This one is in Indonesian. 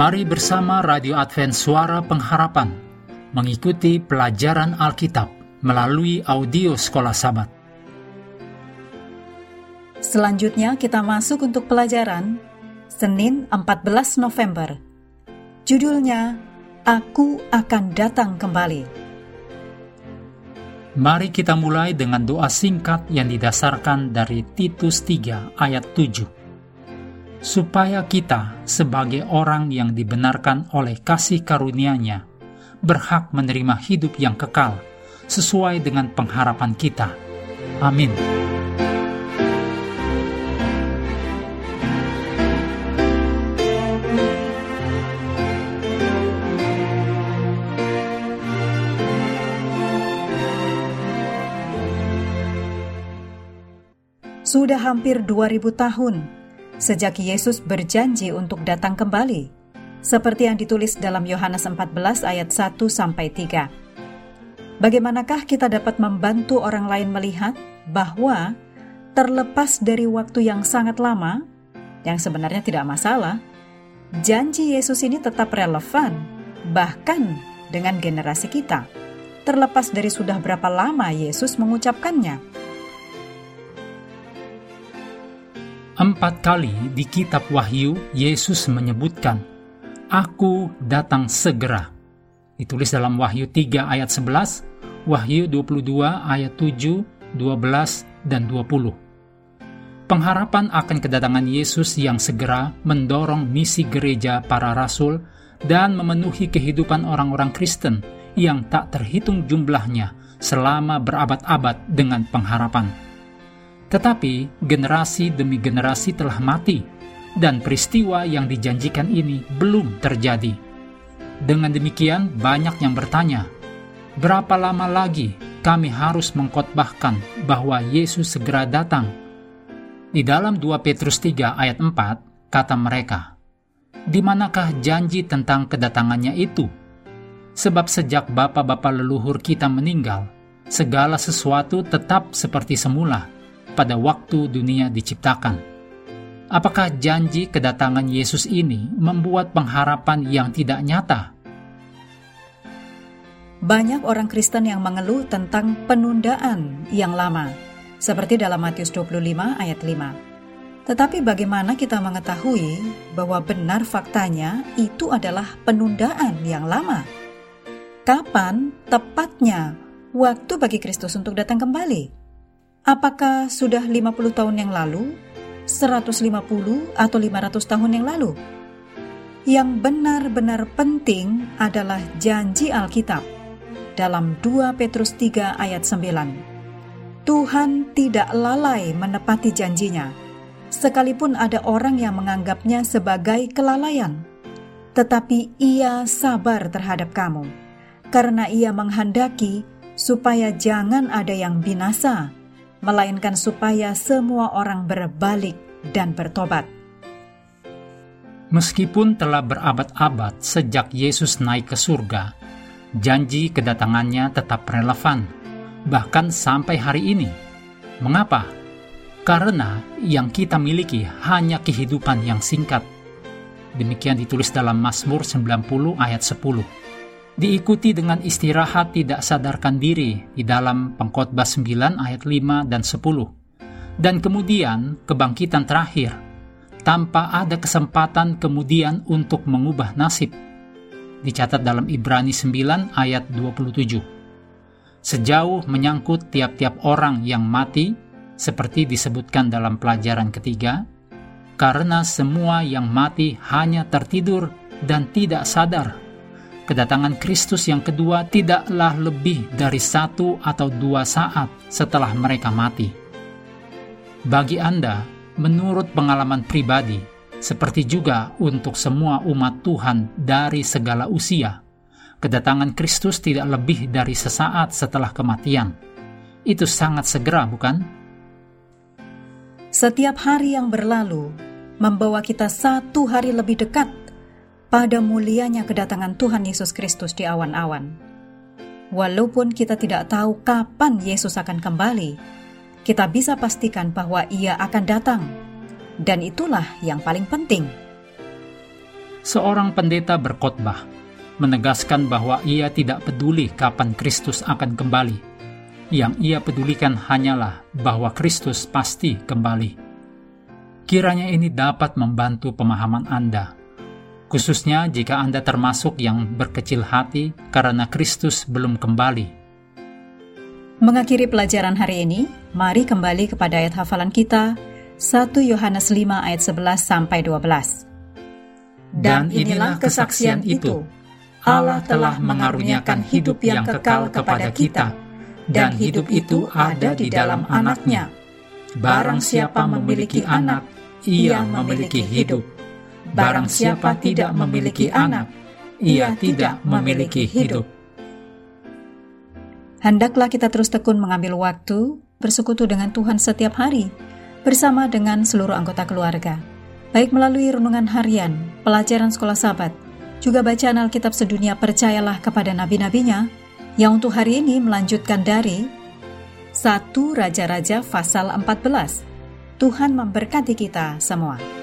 Mari bersama Radio Advent Suara Pengharapan mengikuti pelajaran Alkitab melalui audio Sekolah Sabat. Selanjutnya kita masuk untuk pelajaran Senin 14 November. Judulnya Aku akan datang kembali. Mari kita mulai dengan doa singkat yang didasarkan dari Titus 3 ayat 7 supaya kita sebagai orang yang dibenarkan oleh kasih karunia-Nya berhak menerima hidup yang kekal sesuai dengan pengharapan kita. Amin. Sudah hampir 2000 tahun sejak Yesus berjanji untuk datang kembali, seperti yang ditulis dalam Yohanes 14 ayat 1 sampai 3. Bagaimanakah kita dapat membantu orang lain melihat bahwa terlepas dari waktu yang sangat lama, yang sebenarnya tidak masalah, janji Yesus ini tetap relevan, bahkan dengan generasi kita, terlepas dari sudah berapa lama Yesus mengucapkannya. Empat kali di kitab Wahyu, Yesus menyebutkan, Aku datang segera. Ditulis dalam Wahyu 3 ayat 11, Wahyu 22 ayat 7, 12, dan 20. Pengharapan akan kedatangan Yesus yang segera mendorong misi gereja para rasul dan memenuhi kehidupan orang-orang Kristen yang tak terhitung jumlahnya selama berabad-abad dengan pengharapan. Tetapi generasi demi generasi telah mati, dan peristiwa yang dijanjikan ini belum terjadi. Dengan demikian, banyak yang bertanya, "Berapa lama lagi kami harus mengkotbahkan bahwa Yesus segera datang?" Di dalam 2 Petrus 3 ayat 4, kata mereka, "Di manakah janji tentang kedatangannya itu?" Sebab sejak bapak-bapak leluhur kita meninggal, segala sesuatu tetap seperti semula pada waktu dunia diciptakan. Apakah janji kedatangan Yesus ini membuat pengharapan yang tidak nyata? Banyak orang Kristen yang mengeluh tentang penundaan yang lama, seperti dalam Matius 25 ayat 5. Tetapi bagaimana kita mengetahui bahwa benar faktanya itu adalah penundaan yang lama? Kapan tepatnya waktu bagi Kristus untuk datang kembali? Apakah sudah 50 tahun yang lalu, 150 atau 500 tahun yang lalu? Yang benar-benar penting adalah janji Alkitab dalam 2 Petrus 3 ayat 9. Tuhan tidak lalai menepati janjinya, sekalipun ada orang yang menganggapnya sebagai kelalaian. Tetapi ia sabar terhadap kamu, karena ia menghendaki supaya jangan ada yang binasa, melainkan supaya semua orang berbalik dan bertobat. Meskipun telah berabad-abad sejak Yesus naik ke surga, janji kedatangannya tetap relevan, bahkan sampai hari ini. Mengapa? Karena yang kita miliki hanya kehidupan yang singkat. Demikian ditulis dalam Mazmur 90 ayat 10 diikuti dengan istirahat tidak sadarkan diri di dalam pengkhotbah 9 ayat 5 dan 10. Dan kemudian kebangkitan terakhir, tanpa ada kesempatan kemudian untuk mengubah nasib. Dicatat dalam Ibrani 9 ayat 27. Sejauh menyangkut tiap-tiap orang yang mati, seperti disebutkan dalam pelajaran ketiga, karena semua yang mati hanya tertidur dan tidak sadar kedatangan Kristus yang kedua tidaklah lebih dari satu atau dua saat setelah mereka mati. Bagi Anda, menurut pengalaman pribadi, seperti juga untuk semua umat Tuhan dari segala usia, kedatangan Kristus tidak lebih dari sesaat setelah kematian. Itu sangat segera, bukan? Setiap hari yang berlalu membawa kita satu hari lebih dekat pada mulianya kedatangan Tuhan Yesus Kristus di awan-awan. Walaupun kita tidak tahu kapan Yesus akan kembali, kita bisa pastikan bahwa Ia akan datang, dan itulah yang paling penting. Seorang pendeta berkhotbah menegaskan bahwa ia tidak peduli kapan Kristus akan kembali. Yang ia pedulikan hanyalah bahwa Kristus pasti kembali. Kiranya ini dapat membantu pemahaman Anda, khususnya jika Anda termasuk yang berkecil hati karena Kristus belum kembali Mengakhiri pelajaran hari ini, mari kembali kepada ayat hafalan kita, 1 Yohanes 5 ayat 11 sampai 12. Dan inilah kesaksian itu, Allah telah mengaruniakan hidup yang kekal kepada kita, dan hidup itu ada di dalam anaknya. Barang siapa memiliki anak, ia memiliki hidup. Barang siapa tidak memiliki anak, ia tidak memiliki hidup. Hendaklah kita terus tekun mengambil waktu bersekutu dengan Tuhan setiap hari bersama dengan seluruh anggota keluarga, baik melalui renungan harian, pelajaran sekolah sahabat, juga bacaan Alkitab sedunia percayalah kepada nabi-nabinya yang untuk hari ini melanjutkan dari 1 Raja-Raja pasal 14. Tuhan memberkati kita semua.